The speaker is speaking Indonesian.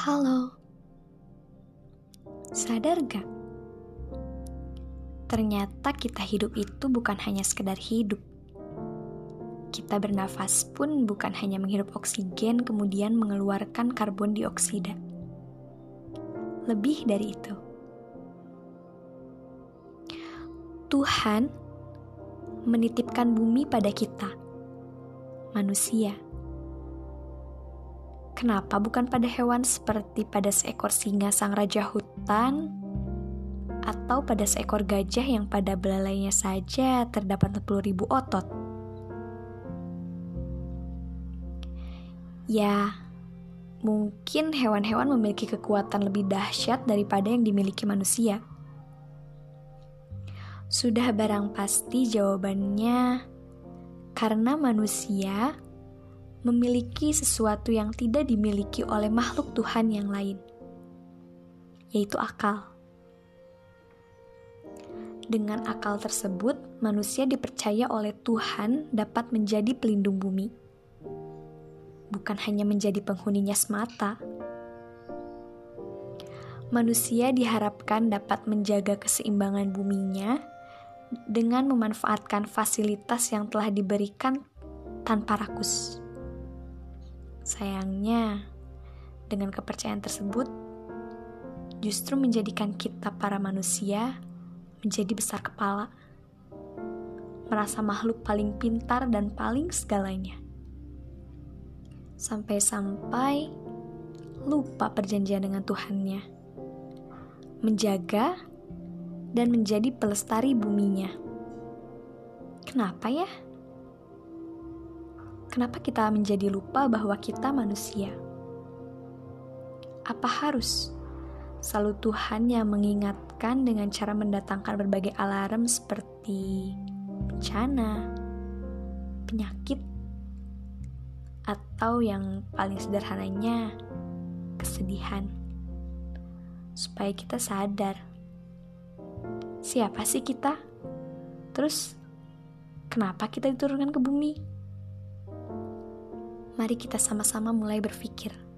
Halo, sadar gak? Ternyata kita hidup itu bukan hanya sekedar hidup. Kita bernafas pun bukan hanya menghirup oksigen kemudian mengeluarkan karbon dioksida. Lebih dari itu. Tuhan menitipkan bumi pada kita, manusia Kenapa bukan pada hewan seperti pada seekor singa sang raja hutan atau pada seekor gajah yang pada belalainya saja terdapat 40 ribu otot? Ya, mungkin hewan-hewan memiliki kekuatan lebih dahsyat daripada yang dimiliki manusia. Sudah barang pasti jawabannya karena manusia memiliki sesuatu yang tidak dimiliki oleh makhluk Tuhan yang lain, yaitu akal. Dengan akal tersebut, manusia dipercaya oleh Tuhan dapat menjadi pelindung bumi, bukan hanya menjadi penghuninya semata. Manusia diharapkan dapat menjaga keseimbangan buminya dengan memanfaatkan fasilitas yang telah diberikan tanpa rakus. Sayangnya, dengan kepercayaan tersebut, justru menjadikan kita para manusia menjadi besar kepala, merasa makhluk paling pintar dan paling segalanya. Sampai-sampai lupa perjanjian dengan Tuhannya, menjaga dan menjadi pelestari buminya. Kenapa ya? Kenapa kita menjadi lupa bahwa kita manusia? Apa harus selalu Tuhan yang mengingatkan dengan cara mendatangkan berbagai alarm seperti bencana, penyakit, atau yang paling sederhananya kesedihan, supaya kita sadar siapa sih kita, terus kenapa kita diturunkan ke bumi? Mari kita sama-sama mulai berpikir.